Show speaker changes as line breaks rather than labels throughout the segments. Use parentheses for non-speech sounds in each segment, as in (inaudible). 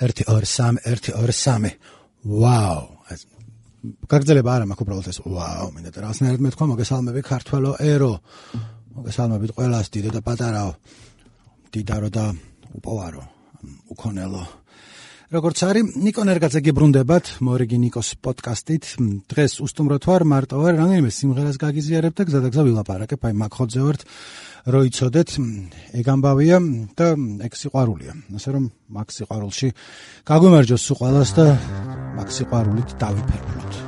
1 2 3 1 2 3 ვაუ. გაგრძელება არა მაქვს უბრალოდ ეს ვაუ მინდა და რაღაცნაირად მეთქვა მოგესალმები ქართველო ერო. მოგესალმებით ყველას დიდო და პატარაო. დიდარო და უპოვარო უკონელო როგორც არის ნიკო ნერგაძე გიბრუნდებათ მორიგი ნიკოს პოდკასტით დღეს უსტუმროთ ვარ მარტო ვარ რამდენიმე სიმღერას გაგიზიარებ და გზა და გზა ვილაპარაკებ. აი მაქხოძე ვართ როიცოდეთ ეგ ამბავია და ეგ სიყვარულია. ასე რომ მაგ სიყვარულში გაგვიმარჯოს სულ ყველას და მაგ სიყვარულით დავიფერფლოთ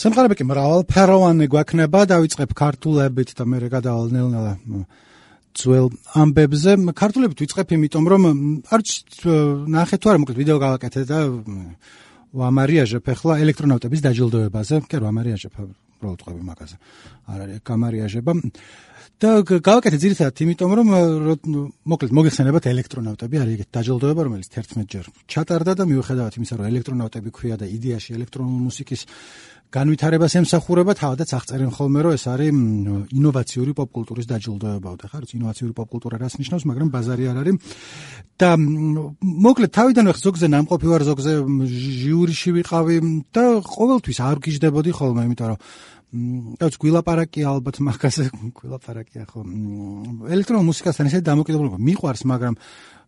სიმღერები კი მრავალფეროვანი გვექნება, დავიწყებ ქართულებით და მე გადავალ ნელ-ნელა ძველ ამბებზე. ქართულებით ვიწყებ იმიტომ, რომ არც ნახე თუ არა, მოკლედ ვიდეო გავაკეთე და ვამარიაჟებ ახლა ელექტრონავტების დაჯილდოებაზე. კი რა ვამარიაჟებ, უბრალოდ ყვები მაგაზე. არ არის გამარიაჟება. და გავაკეთე ძირითადად იმიტომ, რომ მოკლედ მოგეხსენებათ ელექტრონავტები არის ეგეთ დაჯილდოება, რომელიც 11 ჯერ ჩატარდა და მიუხედავად იმისა, რომ ელექტრონავტები ქვია და იდეაში ელექტრონული მუსიკის განვითარებას ემსახურება თავადაც აღწერენ ხოლმე რომ ეს არის ინოვაციური პოპკულტურის დაჯილდოებაო და ხარ ინოვაციური პოპკულტურა რას ნიშნავს მაგრამ ბაზარი არ არის. და მოკლედ თავიდან ახ ზოგზე ნამყოფი ვარ ზოგზე ჟიურიში ვიყავი და ყოველთვის არ გიждდებოდი ხოლმე იმიტომ რომ და გვილაპარაკია ალბათ მაგაზე გვილაპარაკია ხო. ელექტრონულ მუსიკასთან ესე დამოკიდებულება მიყვარს მაგრამ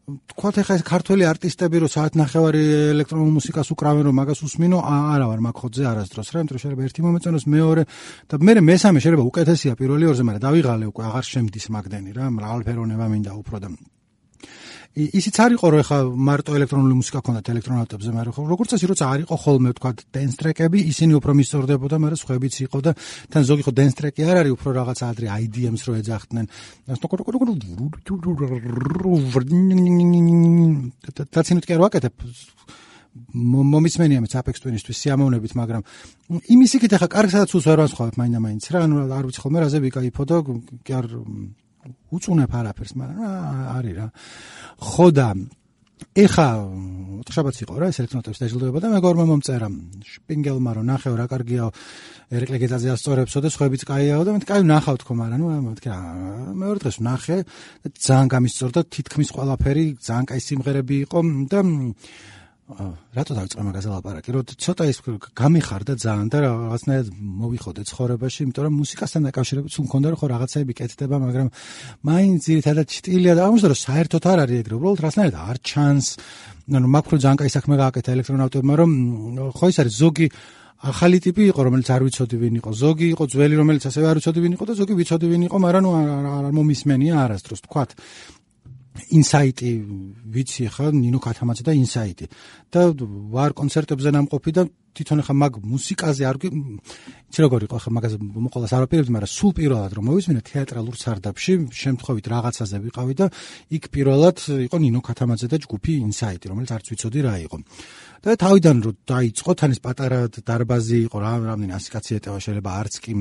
თქვათ ახლა ეს ქართველი არტისტები რო საათ ნახევარი ელექტრონულ მუსიკას უკრავენ რომ მაგას უსმინო არა ვარ მაგხოძე არასდროს რა. იმიტომ შეიძლება ერთი მომეწონოს მეორე და მე მესამე შეიძლება უკეთესია პირველი ორზე მაგრამ დავიღალე უკვე აღარ შემდის მაგდენი რა. მრავალფეროვნება მინდა უფრო და ისიც არ იყო რომ ეხა მარტო ელექტრონული მუსიკა ქონდათ ელექტრონავტებზე, მაგრამ ხო როგორც წესი როცა არ იყო ხოლმე თქვა დენს ტრეკები, ისინი უფრო მისწორდებოდა, მაგრამ სხვაებიც იყო და თან ზოგი ხო დენს ტრეკი არ არის, უფრო რაღაც ადრე IDM-ს რო ეძახდნენ. დაცინოთ კი არ ვაკეთებ მომისმენია მეც Apex Twin-ისთვის სიამოვნებით, მაგრამ იმის იქით ახლა კარგსაც უსვარ ვასხოვებ მაინდა-მაინც რა, ანუ არ ვიცი ხოლმე რაზე ვიკაიფო და კი არ უწუნებ არაფერს, მაგრამ არის რა. ხო და ეხა ოთხშაბათს იყო რა ეს ელექტრონოტების დაჯილდოება და მეგორმა მომწერა შპინგელმა რომ ნახეო რა კარგია ერეკლე გეძაზე ასწორებსო და სხვაებიც კაიაო და მე კაი ნახავ თქო მაგრამ ნუ მეთქი რა მეორე დღეს ნახე და ძალიან გამისწორდა თითქმის ყველაფერი ძალიან კაი სიმღერები იყო და რატო დავიწყე მაგაზე ლაპარაკი? რომ ცოტა ის გამიხარდა ძალიან და რაღაცნაირად მოვიხოდე ცხოვრებაში, იმიტომ რომ მუსიკასთან დაკავშირებით სულ მქონდა რომ ხო რაღაცები კეთდება, მაგრამ მაინც ძირითადად სტილია და ამიტომ რომ საერთოდ არ არის ეგრე, უბრალოდ რაღაცნაირად არ ჩანს. ანუ მაქრო ძალიან კაი საქმე გააკეთა ელექტრონავტებმა, რომ ხო ის არის ზოგი ახალი ტიპი იყო, რომელიც არ ვიცოდი ვინ იყო. ზოგი იყო ძველი, რომელიც ასევე არ ვიცოდი ვინ იყო და ზოგი ვიცოდი ვინ იყო, მაგრამ არ მომისმენია არასდროს თქვათ. ინსაიტი ვიცი ხა ნინო კათამაძე და ინსაიტი. და ვარ კონცერტებზე ნამყოფი და თვითონ ხა მაგ მუსიკაზე არ იცი როგორ იყო ხა მაგაზე მოყოლას არაფერებს მაგრამ სულ პირველად რომ მოვისმინე თეატრალურ სარდაფში შემთხვევით რაღაცაზე ვიყავი და იქ პირველად იყო ნინო კათამაძე და ჯგუფი ინსაიტი რომელიც არც ვიცოდი რა იყო. და თავიდან რომ დაიწყო თან ეს პატარა დარბაზი იყო რა რამდენი 100 კაცი ეტევა შეიძლება არც კი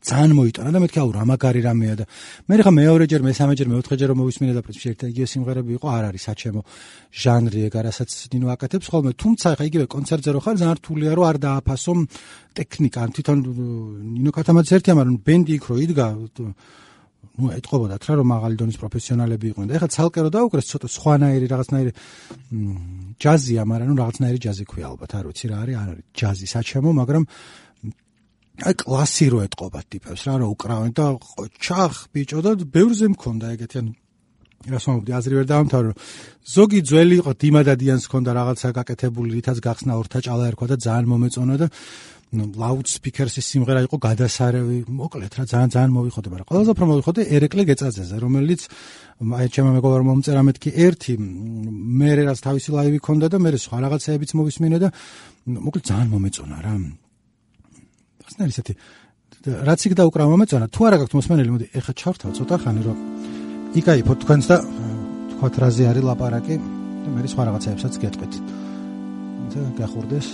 ძალიან მოიტანა და მეთქი აუ რა მაგარი რამეა და მე ხა მეორეჯერ, მესამეჯერ, მეოთხეჯერ რომ მოვისმინე და პრინციპში ერთ იგივე სიმღერები იყო, არ არის საჩემო ჟანრი ეგ არასაც ნინო აკეთებს ხოლმე, თუმცა ხა იგივე კონცერტზე რო ხარ, ძალიან რთულია რომ არ დააფასო ტექნიკა, თვითონ ნინო კათამაძე ერთია, მაგრამ ბენდი იქ რო იდგა ну ეთყობოდათ რა რომ მაღალი დონის პროფესიონალები იყვნენ და ეხლა ცალკე რო დაუკრეს ცოტა სხვანაირი რაღაცნაირი ჯაზია, მაგრამ ну რაღაცნაირი ჯაზი ქვია ალბათ, არ ვიცი რა არის, არ არის ჯაზი საჩემო, მაგრამ აი კლასი რო ეთყობა ტიპებს რა რო უკრავენ და ჩახ ბიჭო და ბევრზე მქონდა ეგეთი ანუ რას მომდი აზრი ვერ დაამთავრო ზოგი ძველი იყო დიმადადიანს ქონდა რაღაცა გაკეთებული რითაც გახსნა ორთა ჭალა ერქვა და ძალიან მომეწონა და ლაუდ სპიკერსის სიმღერა იყო გადასარევი მოკლედ რა ძალიან ძალიან მოვიხოდე მაგრამ ყველაზე უფრო მოვიხოდე ერეკლე გეწაძეზე რომელიც აი ჩემო მეგობარ მომწერა მეთქი ერთი მე რაც თავისი ლაივი ქონდა და მე სხვა რაღაცეებიც მოვისმინე და მოკლედ ძალიან მომეწონა რა ხსნარ ისეთი რაც იქ დაუკრავ მომეწონა თუ არა გაქვთ მოსმენელი მოდი ეხა ჩავთავ ცოტა ხანი რომ იკაიფო თქვენს და თქვათ რაზე არის ლაპარაკი და მე სხვა რაღაცებსაც გეტყვით. და გახურდეს.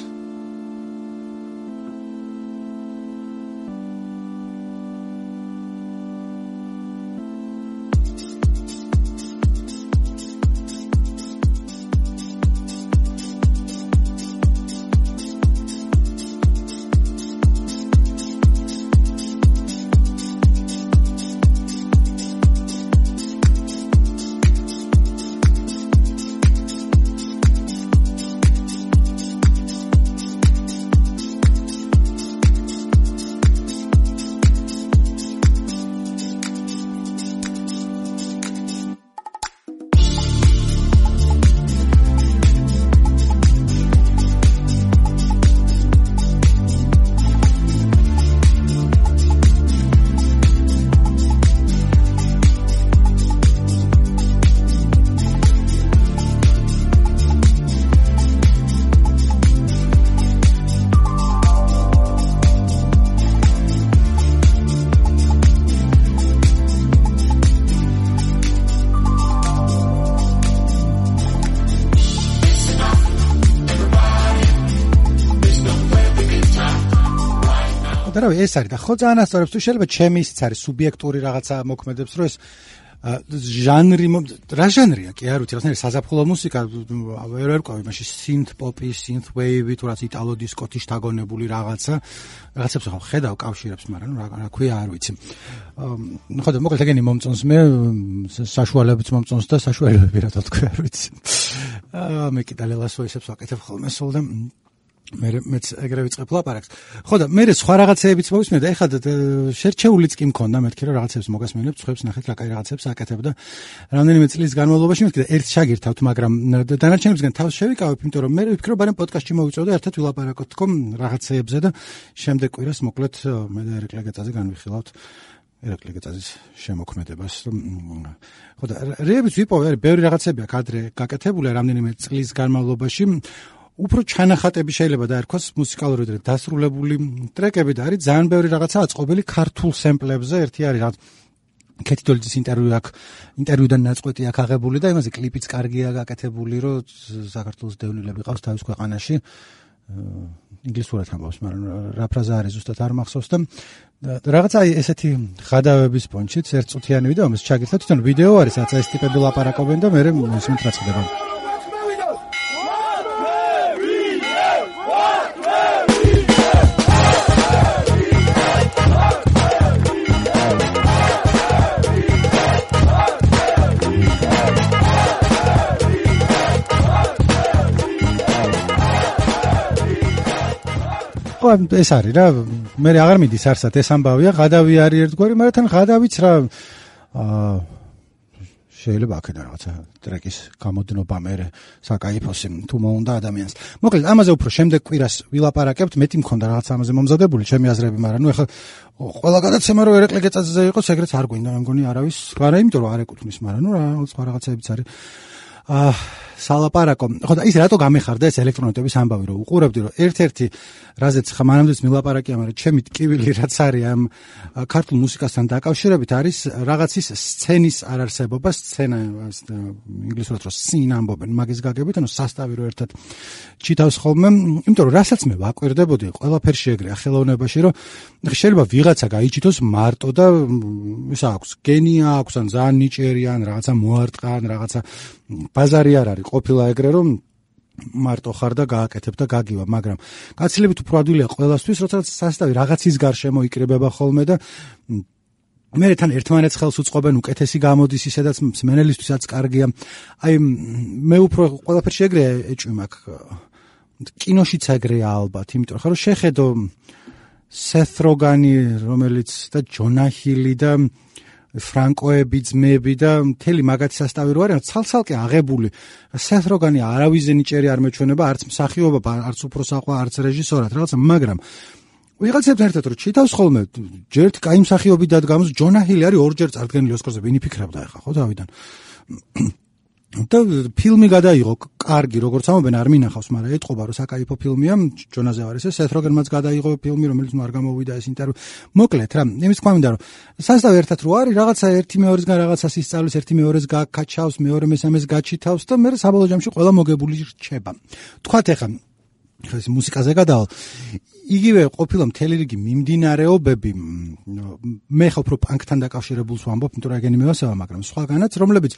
რა ეს არის და ხო ძალიან ასწორებს თუ შეიძლება ჩემი ისიც არის სუბიექტური რაღაცა მოქმედებს რომ ეს ჟანრი რა ჟანრია? კი არ ვიცი რაღაცნაირი საზაფხულო მუსიკა ვერ ვერკვევი მაშინ synth pop-ი synth wave-ი თუ რაც იტალო დისკოთი შთაგონებული რაღაცა რაღაცებს ხო ხედავ კავშირებს მაგრამ რა რა ქვია არ ვიცი. ხო და მოკლედ ეგენი მომწონს მე საშუალებიც მომწონს და საშუალებები რა თქმა არ ვიცი. აა მე კიდე ლელასოისებს ვაკეთებ ხოლმე სულ და მე მეც ეგრე ვიწყებ ლაპარაკს. ხო და მე სხვა რაღაცეებიც მოვისმენთ. ეხლა შერჩეულიც კი მქონდა მეთქი რომ რაღაცებს მოგასმენებ, ცხებს ნახეთ რა კაი რაღაცებს აკეთებ და რამდენიმე წლის განმავლობაში მეთქი და ერთ შაგირთავთ, მაგრამ დანარჩენებისგან თავს შევიკავებ, იმიტომ რომ მე ვფიქრობ, რომ პოდკასტში მოვიწოდო ერთად ვილაპარაკოთ თქო რაღაცეებზე და შემდეგ კვირას მოკლედ მე და ერეკლე გეწაზე განვიხილავთ. ერეკლე გეწაზის შემოქმედებას. ხო და რეებიც ვიპოვე, ბევრი რაღაცებია კადრე გაკეთებული რამდენიმე წლის განმავლობაში. უფრო ჩანახატები შეიძლება დაერქვას მუსიკალური და დასრულებული ტრეკები და არის ძალიან ბევრი რაღაცა აწყობილი ქართულ სემპლებზე ერთი არის რა კეთიდოლიძის ინტერვიუ აქ ინტერვიუდან ნაწყვეტი აქ აღებული და იმაზე კლიპიც კარგია გაკეთებული რომ საქართველოს დევნილები ყავს თავის ქვეყანაში ინგლისურად ამბობს მაგრამ რა ფრაზა არის ზუსტად არ მახსოვს და რაღაცა ესეთი ხადავების პონჩიც ერთ წუთიანი ვიდეო ამას ჩაგირთა თვითონ ვიდეო არის რაც ეს ტიპები ლაპარაკობენ და მე ისმით რა ხდება ეს არის რა მე აღარ მიდის არსად ეს ამბავია ღადავი არის ერთგვარი მაგრამ თან ღადავიც რა აა შეიძლება აქედან რაღაცა ტრეკის გამოდნობა მე საკაიფოსი თუ მოუნდა ადამიანს. მოკლედ ამაზე უფრო შემდეგ კვირას ვილაპარაკებთ მეტი მქონდა რაღაც ამაზე მომზადებული ჩემი აზრები მაგრამ ნუ ეხლა ყველა გადაცემა რო ერეკლე გეწაზე იყოს ეგრეთ არ გვინდა მე მგონი არავის არა იმიტომ რომ არ ეკუთვნის მაგრამ ნუ რა სხვა რაღაცებიც არის. აა სალაპარაკო. ხო და ის რატო გამეხარდა ეს ელექტრონიტების ამბავი რომ უყურებდი რომ ერთ-ერთი რაზეც ხა მანამდეც მილაპარაკია მაგრამ ჩემი ტკივილი (laughs) რაც არის ამ ქართულ მუსიკასთან დაკავშირებით არის რაღაცის სცენის არარსებობა სცენა ინგლისურად რომ სინ ამბობენ მაგის გაგებით ანუ სასტავი რო ერთად ჩიტავს ხოლმე. იმიტომ რომ რასაც მე ვაკვირდებოდი ყველაფერში ეგრე ახელოვნებაში რომ შეიძლება ვიღაცა გაიჩითოს მარტო და ისა აქვს გენია აქვს ან ძალიან ნიჭიერი ან რაღაცა მოარტყან რაღაცა ბაზარი არ არის ყოფილა ეგრე რომ მარტო ხარ და გააკეთებ და გაგივა, მაგრამ გაცილებით უფრო ადვილია ყველასთვის, როცა სასტავი რაღაცის გარშემო იკრებება ხოლმე და მე თან ერთმანეთს ხელს უწყობენ უკეთესი გამოდის ისედაც მენელისთვისაც კარგია. აი მე უფრო ყველაფერში ეგრე ეჭვი მაქვს. კინოშიც ეგრეა ალბათ, იმიტომ რომ შეხედო სეთ როგანი, რომელიც და ჯონა ჰილი და ფრანკოები, ძმები და მთელი მაგათი სასტავი რო არის, ცალ-ცალკე აღებული. სეთ როგანი არავის ნიჭერი არ მეჩვენება, არც მსახიობა, არც უფრო საყვა, არც რეჟისორად, რაღაცა, მაგრამ ვიღაცებს ერთად რო ჩიტავს ხოლმე, ჯერთ კაი მსახიობი დადგამოს, ჯონა ჰილი არის ორჯერ წარდგენილი ოსკარზე, ვინი ფიქრობდა ახლა, ხო, დავიდან. და ფილმი გადაიღო კარგი როგორც ამობენ არ მინახავს, მაგრამ ეთყობა რომ საკაიფო ფილმია, ჯონაზე არის ეს სეთ როგერმაც გადაიღო ფილმი, რომელიც ნუ არ გამოვიდა ეს ინტერვიუ. მოკლედ რა, იმის თქვა მინდა რომ სასტავი ერთად რო არის, რაღაცა ერთი მეორესგან რაღაცას ისწავლის, ერთი მეორეს გაკაჩავს, მეორე მესამეს გაჩითავს და მე საბოლოო ჯამში ყველა მოგებული რჩება. თქვათ ეხა ეს მუსიკაზე გადავალ. იგივე ყოფილა მთელი რიგი მიმდინარეობები მე ხო უფრო პანკთან დაკავშირებულს ვამბობ, იმიტომ რომ ეგენი მევასება, მაგრამ სხვაგანაც, რომლებიც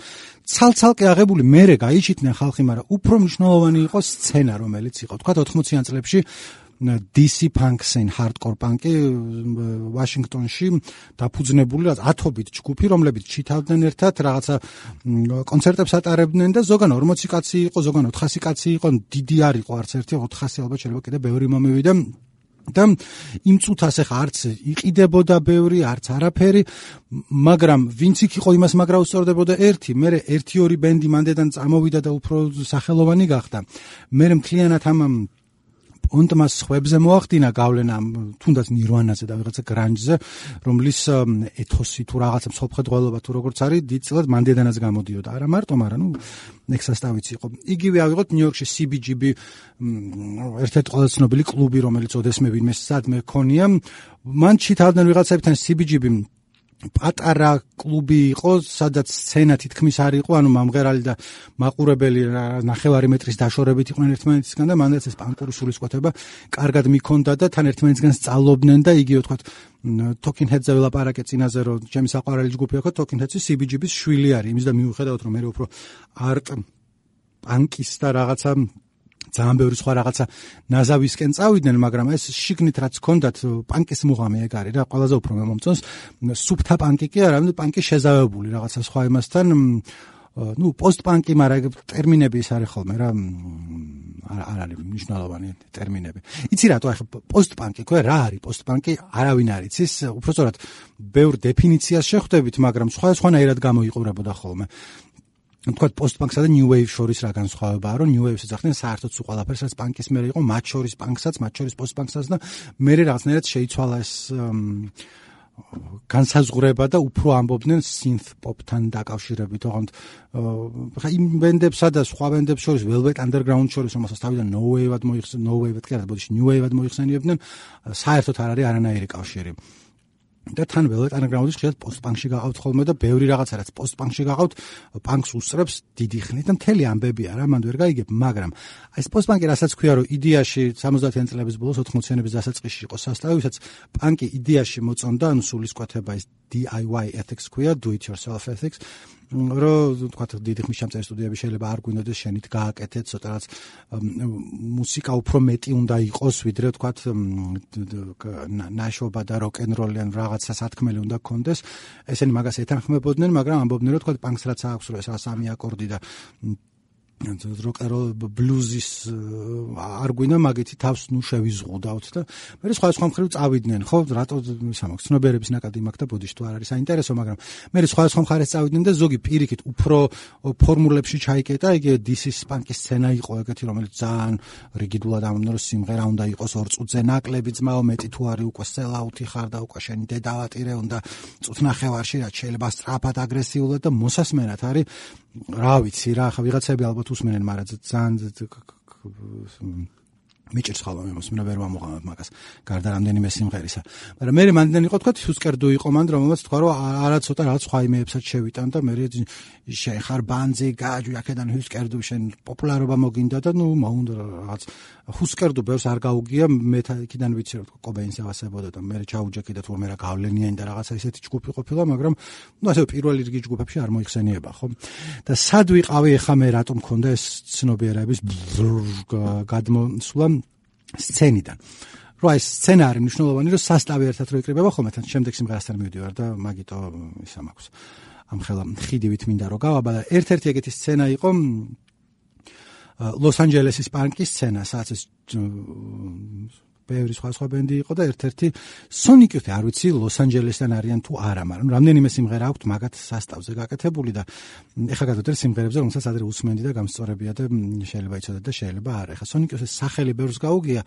ცალ-ცალკე აღებული მერე გაიჩიტნენ ხალხი, მაგრამ უფრო მნიშვნელოვანი იყო სცენა, რომელიც იყო. თქვა 80-იან წლებში DC punk scene hardcore punk-ი ვაშინგტონში დაფუძნებული ათობით ჯგუფი, რომლებიც ჩითავდნენ ერთად, რაღაცა კონცერტებს ატარებდნენ და ზოგან 40 კაცი იყო, ზოგან 400 კაცი იყო, დიდი არ იყო არც ერთი 400 ალბათ შეიძლება კიდე ბევრი მომევიდა და იმ წუთას ახლა არც იყიდებოდა ბევრი, არც არაფერი, მაგრამ ვინც იქ იყო იმას მაგრა უსწორდებოდა ერთი, მე ერთი ორი ბენდი მანდედან წამოვიდა და უფრო სახელოვანი გახდა. მე მთლიანად ამ პონტმა სხვებზე მოახდინა გავლენა თუნდაც ნირვანაზე და ვიღაცა გრანჯზე, რომლის ეთოსი თუ რაღაცა მსოფლმხედველობა თუ როგორც არის, დიდწილად მანდედანაც გამოდიოდა. არა მარტო, მაგრამ ნუ ნექსასტავიც იყო. იგივე ავიღოთ ნიუ-იორკში CBGB ერთ-ერთი ყველაზე ცნობილი კლუბი, რომელიც ოდესმე ვინმე სადმე ქონია. მან ჩითავდნენ ვიღაცებთან CBGB პატარა კლუბი იყო, სადაც სცენა თითქმის არ იყო, ანუ მამღერალი და მაყურებელი ნახევარი მეტრის დაშორებით იყვნენ ერთმანეთისგან და მანდაც ეს პანკური სულისკვეთება კარგად მიქონდა და თან ერთმანეთისგან სწავლობდნენ და იგივე თქვა Talking Heads-ზე ველაპარაკე წინაზე რომ ჩემი საყვარელი ჯგუფი იყო Talking Heads-ი CBGB-ის შვილი არის, იმის და მიუხედავად რომ მე უფრო არტ პანკის და რაღაცა ძალიან ბევრი სხვა რაღაცა ნაზავისკენ წავიდნენ, მაგრამ ეს შიგნით რაც ჰქონდათ პანკის მუღამი ეგ არის რა, ყველაზე უფრო მე მომწონს სუფთა პანკი კი არა, ანუ პანკი შეზავებული რაღაცა სხვა იმასთან ну постпанки, მაგრამ ტერმინები ის არის ხოლმე რა არ არის მნიშვნელოვანი ტერმინები. იცი რატო ახლა постпанки, ხო რა არის постпанки? არავინ არ იცის, უბრალოდ ბევრ დეფინიციას შეხვდებით, მაგრამ სხვა სხვანაირად გამოიყურებოდა ხოლმე. თქვა პოსტ-პანკსა და ნიუ ვეივ შორის რა განსხვავებაა, რომ ნიუ ვეივს ეძახდნენ საერთოდ სულ ყველაფერს, რაც პანკის მერე იყო, მათ შორის პანკსაც, მათ შორის პოსტ-პანკსაც და მერე რაღაცნაირად შეიცვალა ეს განსაზღვრება და უფრო ამბობდნენ synth pop-თან დაკავშირებით, ოღონდ ხა იმ ბენდებსა და სხვა ბენდებს შორის Velvet Underground შორის, რომელსაც თავიდან No Wave-ად მოიხსენ, No Wave-ად კი არა, ბოდიში New Wave-ად მოიხსენიებდნენ, საერთოდ არ არის არანაირი კავშირი. და თან ველეთ ანგრაუნდის ხშირად პოსტპანკში გაღავთ ხოლმე და ბევრი რაღაცა რაც პოსტპანკში გაღავთ პანკს უსწრებს დიდი ხნით და მთელი ამბებია რა მანდ ვერ გაიგებ მაგრამ აი ეს პოსტპანკი რასაც ქვია რომ იდეაში 70-იან წლების ბოლოს 80-იანების დასაწყისში იყო სასტავი ვისაც პანკი იდეაში მოწონდა ანუ სულისკვეთება ის DIY ethics ქვია do it yourself ethics რო თქვა დიდი ხმის ჩამწერი სტუდიები შეიძლება არ გვინდოდეს შენით გააკეთეთ ცოტაც მუსიკა უფრო მეტი უნდა იყოს ვიდრე თქვა ნაშობა და როკ-ენ-როლი ან რაღაცა სათქმელი უნდა გქონდეს ესენი მაგას ეთანხმებოდნენ მაგრამ ამბობდნენ რომ თქვა პანკს რაც აქვს რო ეს სამი აკორდი და როკერო ბლუზის არ გვინდა მაგეთი თავს ნუ შევიზღუდავთ და მე სხვა სხვა მხრივ წავიდნენ ხო? რატო ისა მაქვს ცნობიერების ნაკადი მაქვს და ბოდიში თუ არ არის საინტერესო მაგრამ მე სხვა სხვა მხარეს წავიდნენ და ზოგი პირიქით უფრო ფორმულებში ჩაიკეტა. იგი დისის პანკის სცენა იყო ეგეთი რომელიც ძალიან რიგიდულად ამბობდნენ რომ სიმღერა უნდა იყოს ორ წუთზე ნაკლები ძმაო მეტი თუ არის უკვე სელაუთი ხარ და უკვე შენი დედავატირე უნდა წუთნახევარში რაც შეიძლება სწრაფად აგრესიულად და მოსასმენად არის. რა ვიცი რა ხა ვიღაცები ალბათ უსმენენ მაგრამ ძალიან მიჭირს ხოლმე მოსმენა ვერ მომოღავ მაგას. გარდა რამდენიმე სიმღერისა. მაგრამ მე მანდენ იყო თქვა თუსკერდო იყო მანდ რომელმაც თქვა რომ არა ცოტა რაღაც სხვა იმეებსაც შევიტან და მე შენ ხარ ბანძი გაჯუ აქედან ჰუსკერდო შენ პოპულარობა მოგინდა და ნუ მოუნდა რაღაც ჰუსკერდო ბევრს არ გაუგია მე იქიდან ვიცი რომ კობეინს ევასებოდა და მე ჩაუჯექი და თუ მე რა გავლენიანი და რაღაცა ისეთი ჯგუფი ყოფილა მაგრამ ნუ ასე პირველი რიგი ჯგუფებში არ მოიხსენიება ხო? და სად ვიყავი ახლა მე რატომ მქონდა ეს ცნობიერების გადმოსვლა სცენიდან. რო ეს სცენარი მნიშვნელოვანი რომ სასტავი ერთად რო იკრიბება ხოლმე თან შემდეგ სიმღერასთან მივიდივარ და მაგიტო ისა მაქვს. ამ ხელა ხიდივით მინდა რომ გავაბა და ერთ-ერთი ეგეთი სცენა იყო ლოს-ანჯელესის პარკის სცენა, სადაც ეს ბევრი სხვა სხვა ბენდი იყო და ერთ-ერთი Sonic Youth არ ვიცი ლოს-ანჯელესთან არიან თუ არა, მაგრამ რამდენიმე სიმღერა აქვს მაგათ სასტავზე გაკეთებული და ეხლა გადავდერ სიმღერებზე, რომელსაც ადრე უსმენდი და გამსწორებია და შეიძლება იცოდეთ და შეიძლება არა. ეხლა Sonic Youth-ის სახელი ბევრს გაუგია,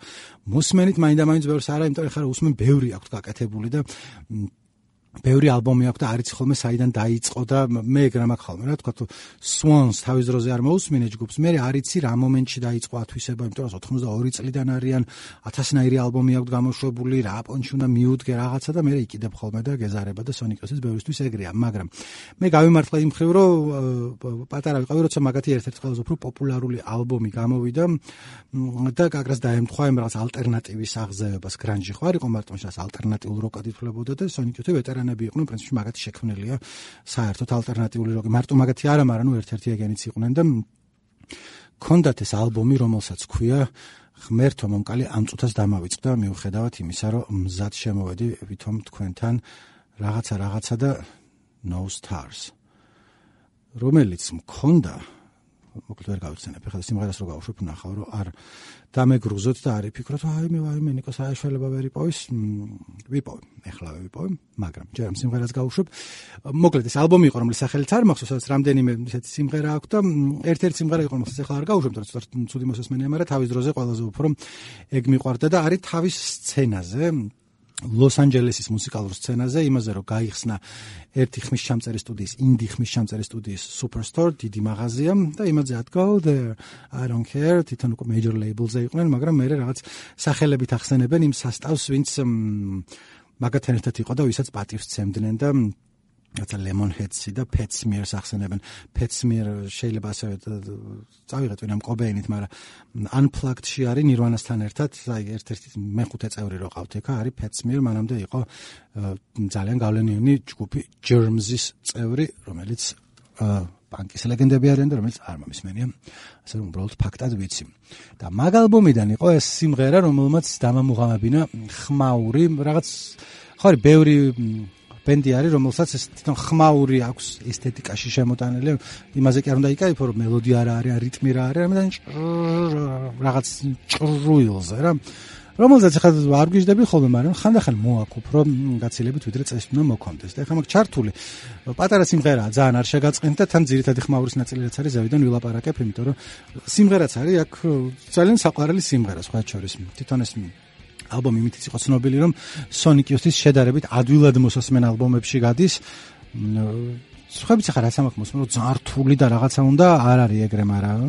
მოსმენით მაინდა მაინც ბევრს არა, იმიტომ ეხლა უსმენ ბევრი აქვს გაკეთებული და ბევრი ალბომი აქვს და არიცი ხოლმე საიდან დაიწყო და მე ეგ რა მაქვს ხოლმე რა თქვა Swans თავის დროზე არ მოусმინე ჯგუფს მე არიცი რა მომენტში დაიწყო ათვისება იმიტომ რომ 82 წლიდან არიან 1000-ნაირი ალბომი აქვს გამოშვებული რა პონჩი უნდა მიუდგე რაღაცა და მე იყიდებ ხოლმე და გეზარება და Sonic-ოსის ბევრისთვის ეგრეა მაგრამ მე გავიმართლა იმ ხრივ რომ პატარა ვიყავი როცა მაგათი ერთ-ერთი ყველაზე უფრო პოპულარული ალბომი გამოვიდა და გაგრას დაემთხვა იმ რაღაც ალტერნატივის აღზევებას. გრანჟი ხო არ იყო მარტო შას ალტერნატიულ როკად ითვლებოდა და Sonic-ოსი ვეტერანი ადამიანები იყვნენ, პრინციპში მაგათი შექმნელია საერთოდ ალტერნატიული როკი. მარტო მაგათი არა, მაგრამ ნუ ერთ-ერთი ეგენიც იყვნენ და კონდათ ეს ალბომი, რომელსაც ქვია ღმერთო მომკალი ამ წუთას დამავიწყდა მიუხედავად იმისა, რომ მზად შემოვედი ვითომ თქვენთან რაღაცა რაღაცა და no stars რომელიც მქონდა მოკლედ ვერ გავიხსენებ. ეხლა სიმღერას რო გავუშვებ, ნახავ რომ არ დამეგრუზოთ და არის ფიქრობ, აი მე ვაი მე ნიკო საერთაშორისო ვერ იპოვის, ვიპოვე. ეხლა ვიპოვე, მაგრამ ჯერ ამ სიმღერას გავუშვებ. მოკლედ ეს ალბომი იყო, რომლის სახელიც არ მახსოვს, სადაც რამდენიმე ისეთი სიმღერა აქვს და ერთ-ერთი სიმღერა იყო, რომელსაც ეხლა არ გავუშვებ, ცოტა ცუდი მოსასმენია, მაგრამ თავის დროზე ყველაზე უფრო ეგ მიყვარდა და არის თავის სცენაზე. ლოს-ანჯელესის მუსიკალურ სცენაზე იმაზე რომ გაიხსნა ერთი ხმის ჩამწერი სტუდიის ინდი ხმის ჩამწერი სტუდიის superstore დიდი მაღაზია და იმაზე ათქო there i don't care თვითონ უკვე major labels-ზე იყვნენ მაგრამ მე რაღაც სახელებით ახსენებენ იმ სასტავს ვინც მაგათთან ერთად იყო და ვისაც პატივს ცემდნენ და რაცა Lemonheads-ი და Petsmear-ს ახსენებენ. Petsmear შეიძლება ასევე წავიღეთ ვინამ კობეინით, მაგრამ Unplugged-ში არის Nirvana-სთან ერთად, აი ერთ-ერთი მეხუთე წევრი რო ყავთ ეკა, არის Petsmear, მანამდე იყო ძალიან გავლენიანი ჯგუფი Germs-ის წევრი, რომელიც პანკის ლეგენდები არიან და რომელიც არ მომისმენია. ასე რომ უბრალოდ ფაქტად ვიცი. და მაგ ალბომიდან იყო ეს სიმღერა, რომელმაც დამამუღამებინა ხმაური რაღაც ხო არის ბევრი ბენდი არის, რომელსაც ეს თვითონ ხმაური აქვს ესთეტიკაში შემოტანილი. იმაზე კი არ უნდა იკაიფო, რომ მელოდია რა არის, რიტმი რა არის, ამიტომ რაღაც ჭრუილზე რა. რომელზეც ხა არ გიждები ხოლმე, მაგრამ ხანდახან მოაქვს უფრო გაცილებით ვიდრე წესი უნდა მოქონდეს. და ეხლა მაგ ჩართული პატარა სიმღერაა, ძალიან არ შეგაწყენთ და თან ძირითადი ხმაურის ნაწილიც არის, ზევიდან ვილაპარაკებ, იმიტომ რომ სიმღერაც არის აქ ძალიან საყვარელი სიმღერა, სხვა შორის. თვითონ ეს ალბომი იმითიც იყო ცნობილი, რომ Sonic Youth-ის შედარებით ადვილად მოსასმენ ალბომებში გადის. სხვაებიც ახლა რაც ამაქვს მოსმენ, რომ ძართული და რაღაცა უნდა, არ არის ეგრე, მაგრამ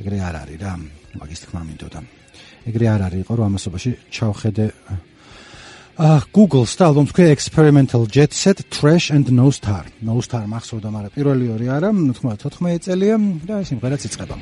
ეგრე არ არის რა. მაგის თქმა მინდოდა. ეგრე არ არის, იყო რომ ამასობაში ჩავხედე აა Google-ს და ალბომს ქვია Experimental Jet Set Trash and No Star. No Star მახსოვდა, მაგრამ პირველი ორი არა, თქმა 14 წელია და სიმღერაც იწყება.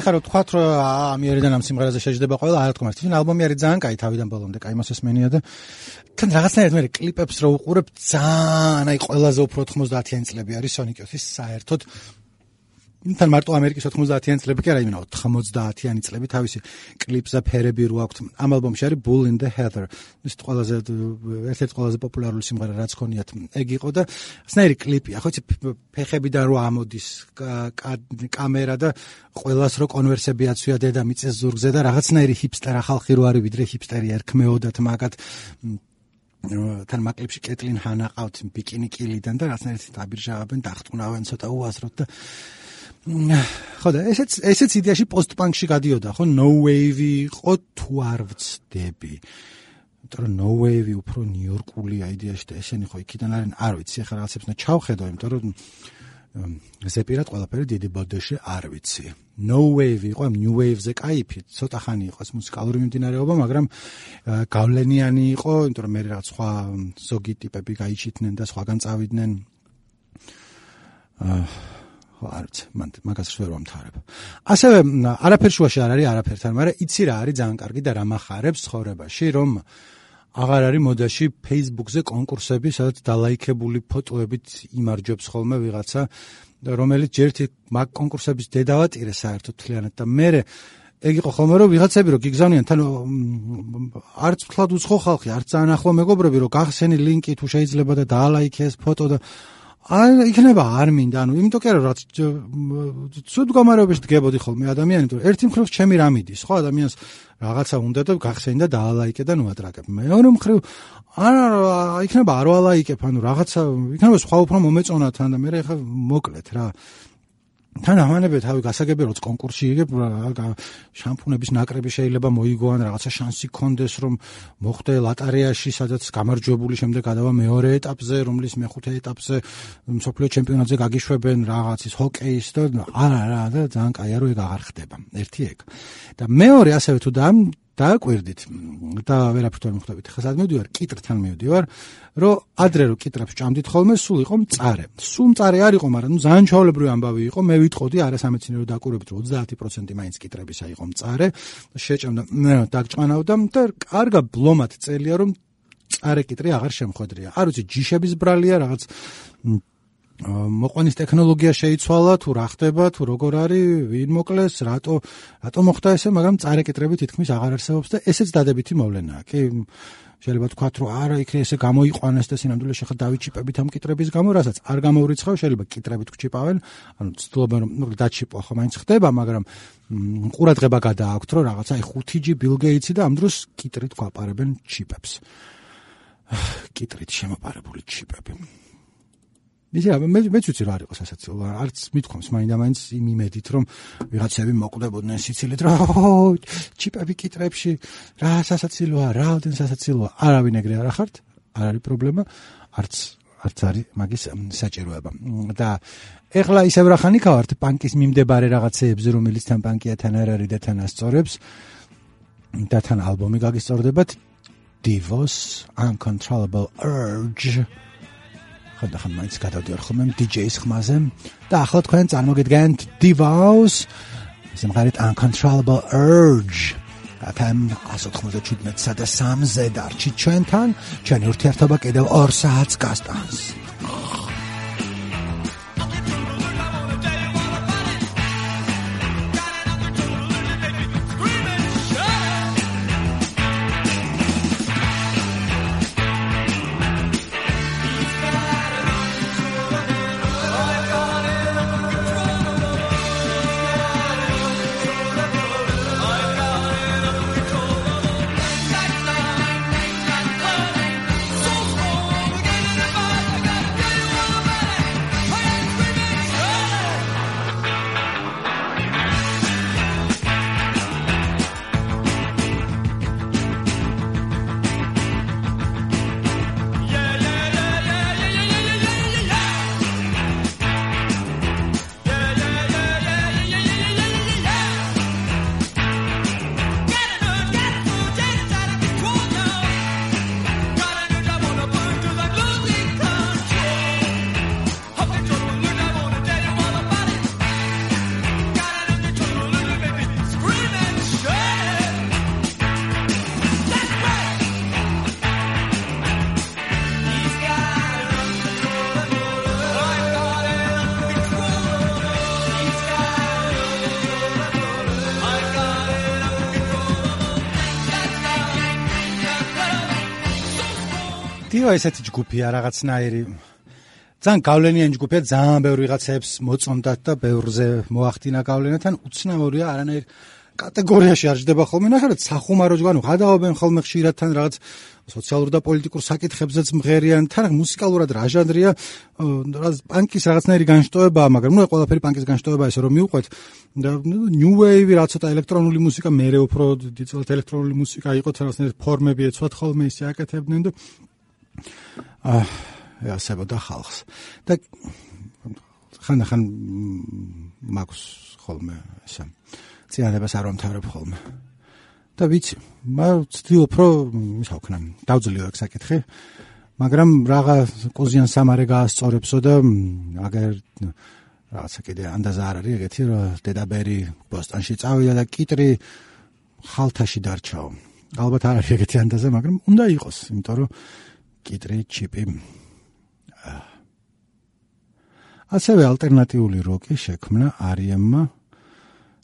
და ხარო თქვათ რომ ამიერიდან ამ სიმღერაზე შეჯდება ყველა არა თქმა უნდა ალბომი არის ძალიან კაი თავიდან ბოლომდე. კაი მოსესმენია და თან რაღაცნაირად მე კლიპებს რო უყურებ ძალიან აი ყველაზე უფრო 90-იანი წლები არის Sonic Youth-ის საერთოდ თან მარტო ამერიკის 90-იანი წლები კი არა იმენა 90-იანი წლები თავისი კლიპსა ფერები რო აქვს ამ ალბომში არის Bull in the Heather. ის ყველაზე ერთ-ერთი ყველაზე პოპულარული სიმღერა რაც ქონიათ. ეგ იყო და სნაირი კლიპია. ხო იცი ფეხებიდან რო ამოდის კამერა და ყოველას რო კონვერსები აცვია დედამიწის ზურგზე და რაღაცნაირი ჰიპსტერ ახალხი რო არის ვიდრე ჰიპსტერი ერქმეოდათ მაგათ. თან მაკლიპში კეტლინ ჰანა ყავთ ბიკინი კილიდან და რაღაცნაირად დაბირჟავენ დახტუნავენ ცოტა უაზროდ და (sighs) ხო და ესეც ესეც იდეაში პოსტპანკში გადიოდა ხო no wave-ი იყო თუ არ ვწდები იმიტომ რომ no wave-ი უფრო ნიუ-იორკულია იდეაში და ესენი ხო იქიდან არიან არ ვიცი ახლა რაღაცებს უნდა ჩავხედო იმიტომ რომ ზეპირად ყველაფერი დიდი ბოდეში არ ვიცი. No Wave იყო ამ New Wave-ზე кайფი, ცოტა ხანი იყო ეს მუსიკალური მიმდინარეობა, მაგრამ გავლენიანი იყო, იმიტომ რომ მე რაღაც სხვა ზოგი ტიპები გაიჩიტნენ და სხვაგან წავიდნენ. აა ხო არ ვიცი, მან მაგას ვერ ვამთავრებ. ასევე არაფერ შუაში არ არის არაფერთან, მაგრამ იცი რა არის ძალიან კარგი და რა מחარებს ცხოვრებაში, რომ აღარ არის მოდაში Facebook-ზე კონკურსები, სადაც დალაიქებული ფოტოებით იმარჯვებს ხოლმე ვიღაცა, რომელიც ჯერთი მაგ კონკურსების დედავატირე საერთოდ თლიანად და მე ეგ იყო ხოლმე რომ ვიღაცები რომ გიგზავნიან თან არც ფლად უცხო ხალხი, არც ძალიან ახლო მეგობრები რომ გახსენი ლინკი თუ შეიძლება და დაალაიქეს ფოტო და აი იქნება არ მინდა ანუ იმიტომ კი არა რაც ცუდ გამარებაში დგებოდი ხოლმე ადამიანი თუ ერთი მხრივ ჩემი რამიდის ხო? ადამიანს რაღაცა უნდა და გახსენდა და დაალაიკე და ნუატრაკებ მეორე მხრივ არა იქნება არ ვალაიკებ ანუ რაღაცა იქნება სხვა უფრო მომეწონა თან და მე რა ხა მოკლედ რა თან ამანებე თავი გასაგები როც კონკურსში იგებ შამპუნების ნაკრები შეიძლება მოიგოან რაღაცა შანსი კონდეს რომ მოხდე ლატარეაში სადაც გამარჯვებული შემდეგ გადავა მეორე ეტაპზე რომლის მეხუთე ეტაპზე მსოფლიო ჩემპიონატზე გაგიშვებენ რაღაცის ჰოკეის და არა რა და ძალიან კაია რომ ეგ აღარ ხდება ერთი ეგ და მეორე ასევე თუ და დააკვირდით და ვერაფერ თვითონ ხვდებით. ხა სად მივდივარ? კიტრთან მივდივარ, რომ ადრე რომ კიტრებს ჭამდით ხოლმე, სულ იყო მწარე. სულ მწარე არ იყო, მაგრამ ნუ ძალიან ჩაოლებრივი ამბავი იყო. მე ვიტყოდი არასამეცნიერო დაკვირვებით, რომ 30% მაინც კიტრებისა იყო მწარე. შეჭამდა, დაგჭანავდა და კარგა ბლომად წელია რომ წარე კიტრი აღარ შემხვედრია. არ ვიცი, ჯიშების ბრალია რაღაც მოყვანის ტექნოლოგია შეიცვალა თუ რა ხდება თუ როგორ არის ვინ მოკლეს რატო რატო მოხდა ესე მაგრამ წარეკიტრები თითქმის აღარ არსებობს და ესეც დადებითი მოვლენაა. კი შეიძლება თქვათ რომ არა იქნე ესე გამოიყვანეს და სინამდვილეში ხა დავიჩიპებით ამ კიტრების გამო რასაც არ გამოურიცხავ შეიძლება კიტრებით გჩიპავენ ანუ ცდილობენ რომ დაჩიპო ხო მაინც ხდება მაგრამ ყურადღება გადააქვთ რომ რაღაცა აი 5G Bill Gates-ი და ამ დროს კიტრით გვაპარებენ ჩიპებს. (sighs) კიტრით შემოპარებული ჩიპები ისი მე მეც ვიცი რა არის სასაცილო. არც მithkoms მაინდა მაინც იმ იმედით რომ ვიღაცები მოკვდებოდნენ სიცილით რა ჩიპები კიტრებში რა სასაცილოა რაოდენ სასაცილოა? არავინ ეგრე არ ახართ? არ არის პრობლემა არც არც არის მაგის საჭიროება. და ეხლა ისევ რახანი გავართ ბანკის მიმდებარე რაღაცეებზე რომელიც თან ბანკია თან არ არის და თან ასწორებს და თან ალბომი გაგისწორდებათ. Divos Uncontrollable Urge ხოდა ხან მაინც გადავდივარ ხოლმე DJ-ის ხმაზე. და ახლა თქვენ წარმოგიდგენთ Divaus სიმღერით Uncontrollable Urge. აკამ 197-სა და 3-ზე დარჩით ჩვენთან. ჩვენი ურთიერთობა კიდევ 2 საათს გასტანს დიო ესეთი ჯგუფია რაღაცნაირი ძალიან გავლენიანი ჯგუფია ძალიან ბევრი რაღაცებს მოწონდათ და ბევრზე მოახდინა გავლენათან უცნაურია არანაირ კატეგორიაში არ ჯდება ხოლმე ნახეთ სახუმარო ჯგანო გადაობენ ხოლმე ხშირადთან რაღაც სოციალურ და პოლიტიკურ საკითხებზეც მღერიან თან მუსიკალურად რა ჟანრია რაღაც პანკის რაღაცნაირი განშტოებაა მაგრამ ნუ ყველაფერი პანკის განშტოებაა ესე რომ მიუყვეთ. და ნიუ ვეივი რა ცოტა ელექტრონული მუსიკა მეરે უფრო დიდწილად ელექტრონული მუსიკა იყო რაღაცნაირი ფორმები ეცვათ ხოლმე ისე აკეთებდნენ და აა ასებოდა ხალხს. და ხანდახან მაქვს ხოლმე ესა წინადებას არ ვამთავრებ ხოლმე. და ვიცი მაგრამ ვცდილობ რომ ისა ვქნა დავძლიო ეგ საკითხი მაგრამ რაღა კოზიან სამარე გაასწორებსო და აგერ რაღაცა კიდე ანდაზა არ არის ეგეთი რომ დედაბერი ბოსტონში წავიდა და კიტრი ხალთაში დარჩაო. ალბათ არ არის ეგეთი ანდაზა მაგრამ უნდა იყოს იმიტომ რომ კიტრი ჩიპი ასევე ალტერნატიული როკი შექმნა არიემმა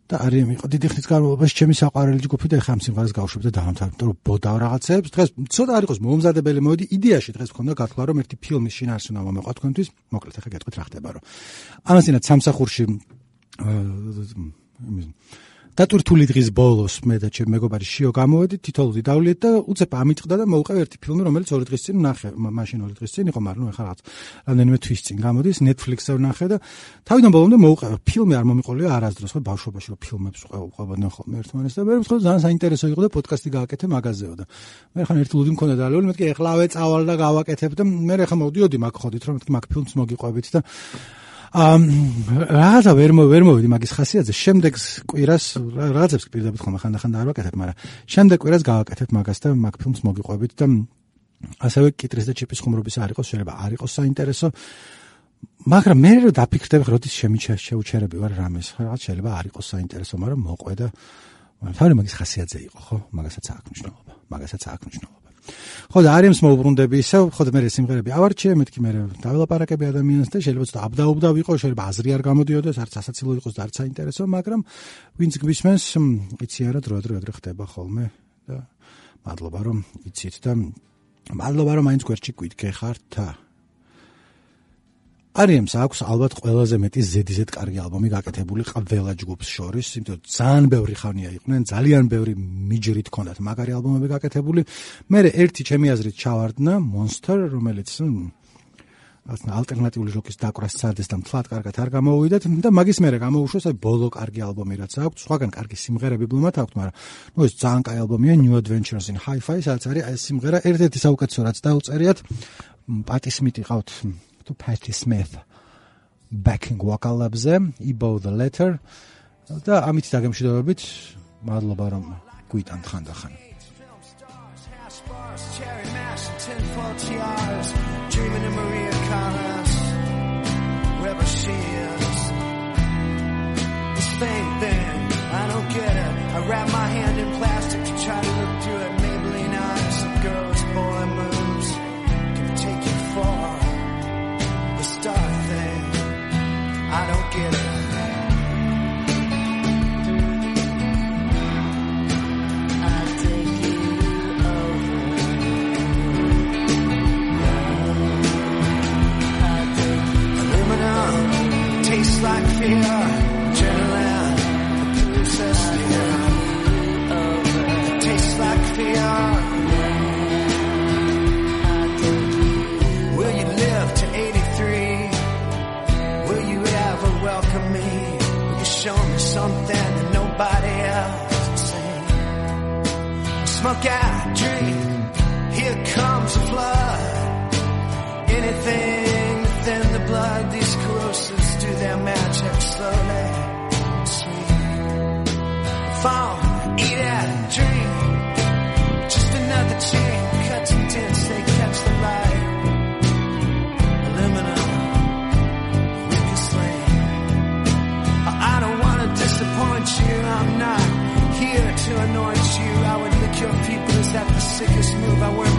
და არიემ იყო დიდი ხნის განმავლობაში ჩემი საყვარელი ჯგუფი და ეხლა ამ სიმღერას გავშვებ და დავამთავრებ, იმიტომ რომ ბოდავ რაღაცებს. დღეს ცოტა არ იყოს მომზადებელი მოდი, იდეაში დღეს მქონდა გათქვა რომ ერთი ფილმის შინაარსი უნდა მომეყვა თქვენთვის. მოკლედ ეხლა გეტყვით რა ხდება რომ ამასინაც სამსახურში დატვირთული დღის ბოლოს მე და ჩემ მეგობარი შიო გამოვედით თითოეული დავლეთ და უცებ ამიტყდა და მოუყევ ერთი ფილმი რომელიც ორი დღის წინ ნახე მაშინ ორი დღის წინ იყო მაგრამ ნუ ეხლა რაღაც რამდენიმე თვის წინ გამოდის Netflix-ზე ვნახე და თავიდან ბოლომდე მოუყევ ფილმი არ მომიყოლია არასდროს ხო ბავშვობაში რომ ფილმებს ყვებოდნენ ხოლმე ერთმანეთს და მე ვთქვა ძალიან საინტერესო იყო და პოდკასტი გააკეთე მაგაზეო და მე ხან ერთი ლუდი მქონდა დალეული მეთქი ეხლავე წავალ და გავაკეთებ და მე ხა მოვდიოდი მაგ ხოდით რომ მეთქი მაგ ფილმს მოგიყვებით და რაღაცა ვერ ვერ მოვიდი მაგის ხასიათზე. შემდეგ კვირას რაღაცებს პირდაპირ ხომ ხანდახან და არ ვაკეთებ მაგრამ შემდეგ კვირას გავაკეთებ მაგას და მაგ ფილმს მოგიყვებით და ასევე კიტრის და ჩიპის ხუმრობის არ იყოს შეიძლება არ იყოს საინტერესო. მაგრამ მე რო დაფიქრდები როდის შემიჩა შეუჩერები ვარ რამეს? რაღაც შეიძლება არ იყოს საინტერესო მაგრამ მოყვე და თავი მაგის ხასიათზე იყო ხო? მაგასაც აქვს მნიშვნელობა მაგასაც აქვს მნიშვნელობა ხო და არიმს მოუბრუნდები ისე ხო და მე სიმღერები ავარჩიე მეთქი მე დაველაპარაკები ადამიანს და შეიძლება ცოტა აბდაუბდა ვიყო შეიძლება აზრი არ გამოდიოდეს არც ასაცილო იყოს და არც საინტერესო მაგრამ ვინც გვისმენს იცი არა დრო დრო დრო ხდება ხოლმე და მადლობა რომ იცით და მადლობა რომ მაინც გვერდში გითხართ არიემს აქვს ალბათ ყველაზე მეტი ზედიზედ კარგი ალბომი გაკეთებული ყველა ჯგუფს შორის, იმიტომ ძალიან ბევრი ხანია იყვნენ, ძალიან ბევრი მიჯრით ქონდათ მაგარი ალბომები გაკეთებული. მე ერთი ჩემი აზრით ჩავარდნა Monster, რომელიც ასნა ალტერნატიული როკის დაკვრას სცადეს და მთლად კარგად არ გამოვიდეთ და მაგის მერე გამოუშვეს აი ბოლო კარგი ალბომი რაც აქვს, სხვაგან კარგი სიმღერები ბლომათ აქვს, მაგრამ ნუ ეს ძალიან კაი ალბომია New Adventures in Hi-Fi, სადაც არის აი სიმღერა ერთ-ერთი საუკეთესო რაც დაუწერიათ. პატი სმიტი ყავთ to Patti Smith. Backing vocal-ებზე Ebo the Letter. და ამით დაგემშვიდობებით მადლობა რომ გვიტანთ ხანდახან dreaming of Maria Callas wherever she is. This thing thing I don't get it. I wrap my fear. These corrosives do their magic slowly. Sweet. Fall, eat it, drink. Just another chain, cuts and dents, they catch the light. Aluminum. Weak slave I don't want to disappoint you. I'm not here to anoint you. I would lick your people. Is that the sickest move? I wear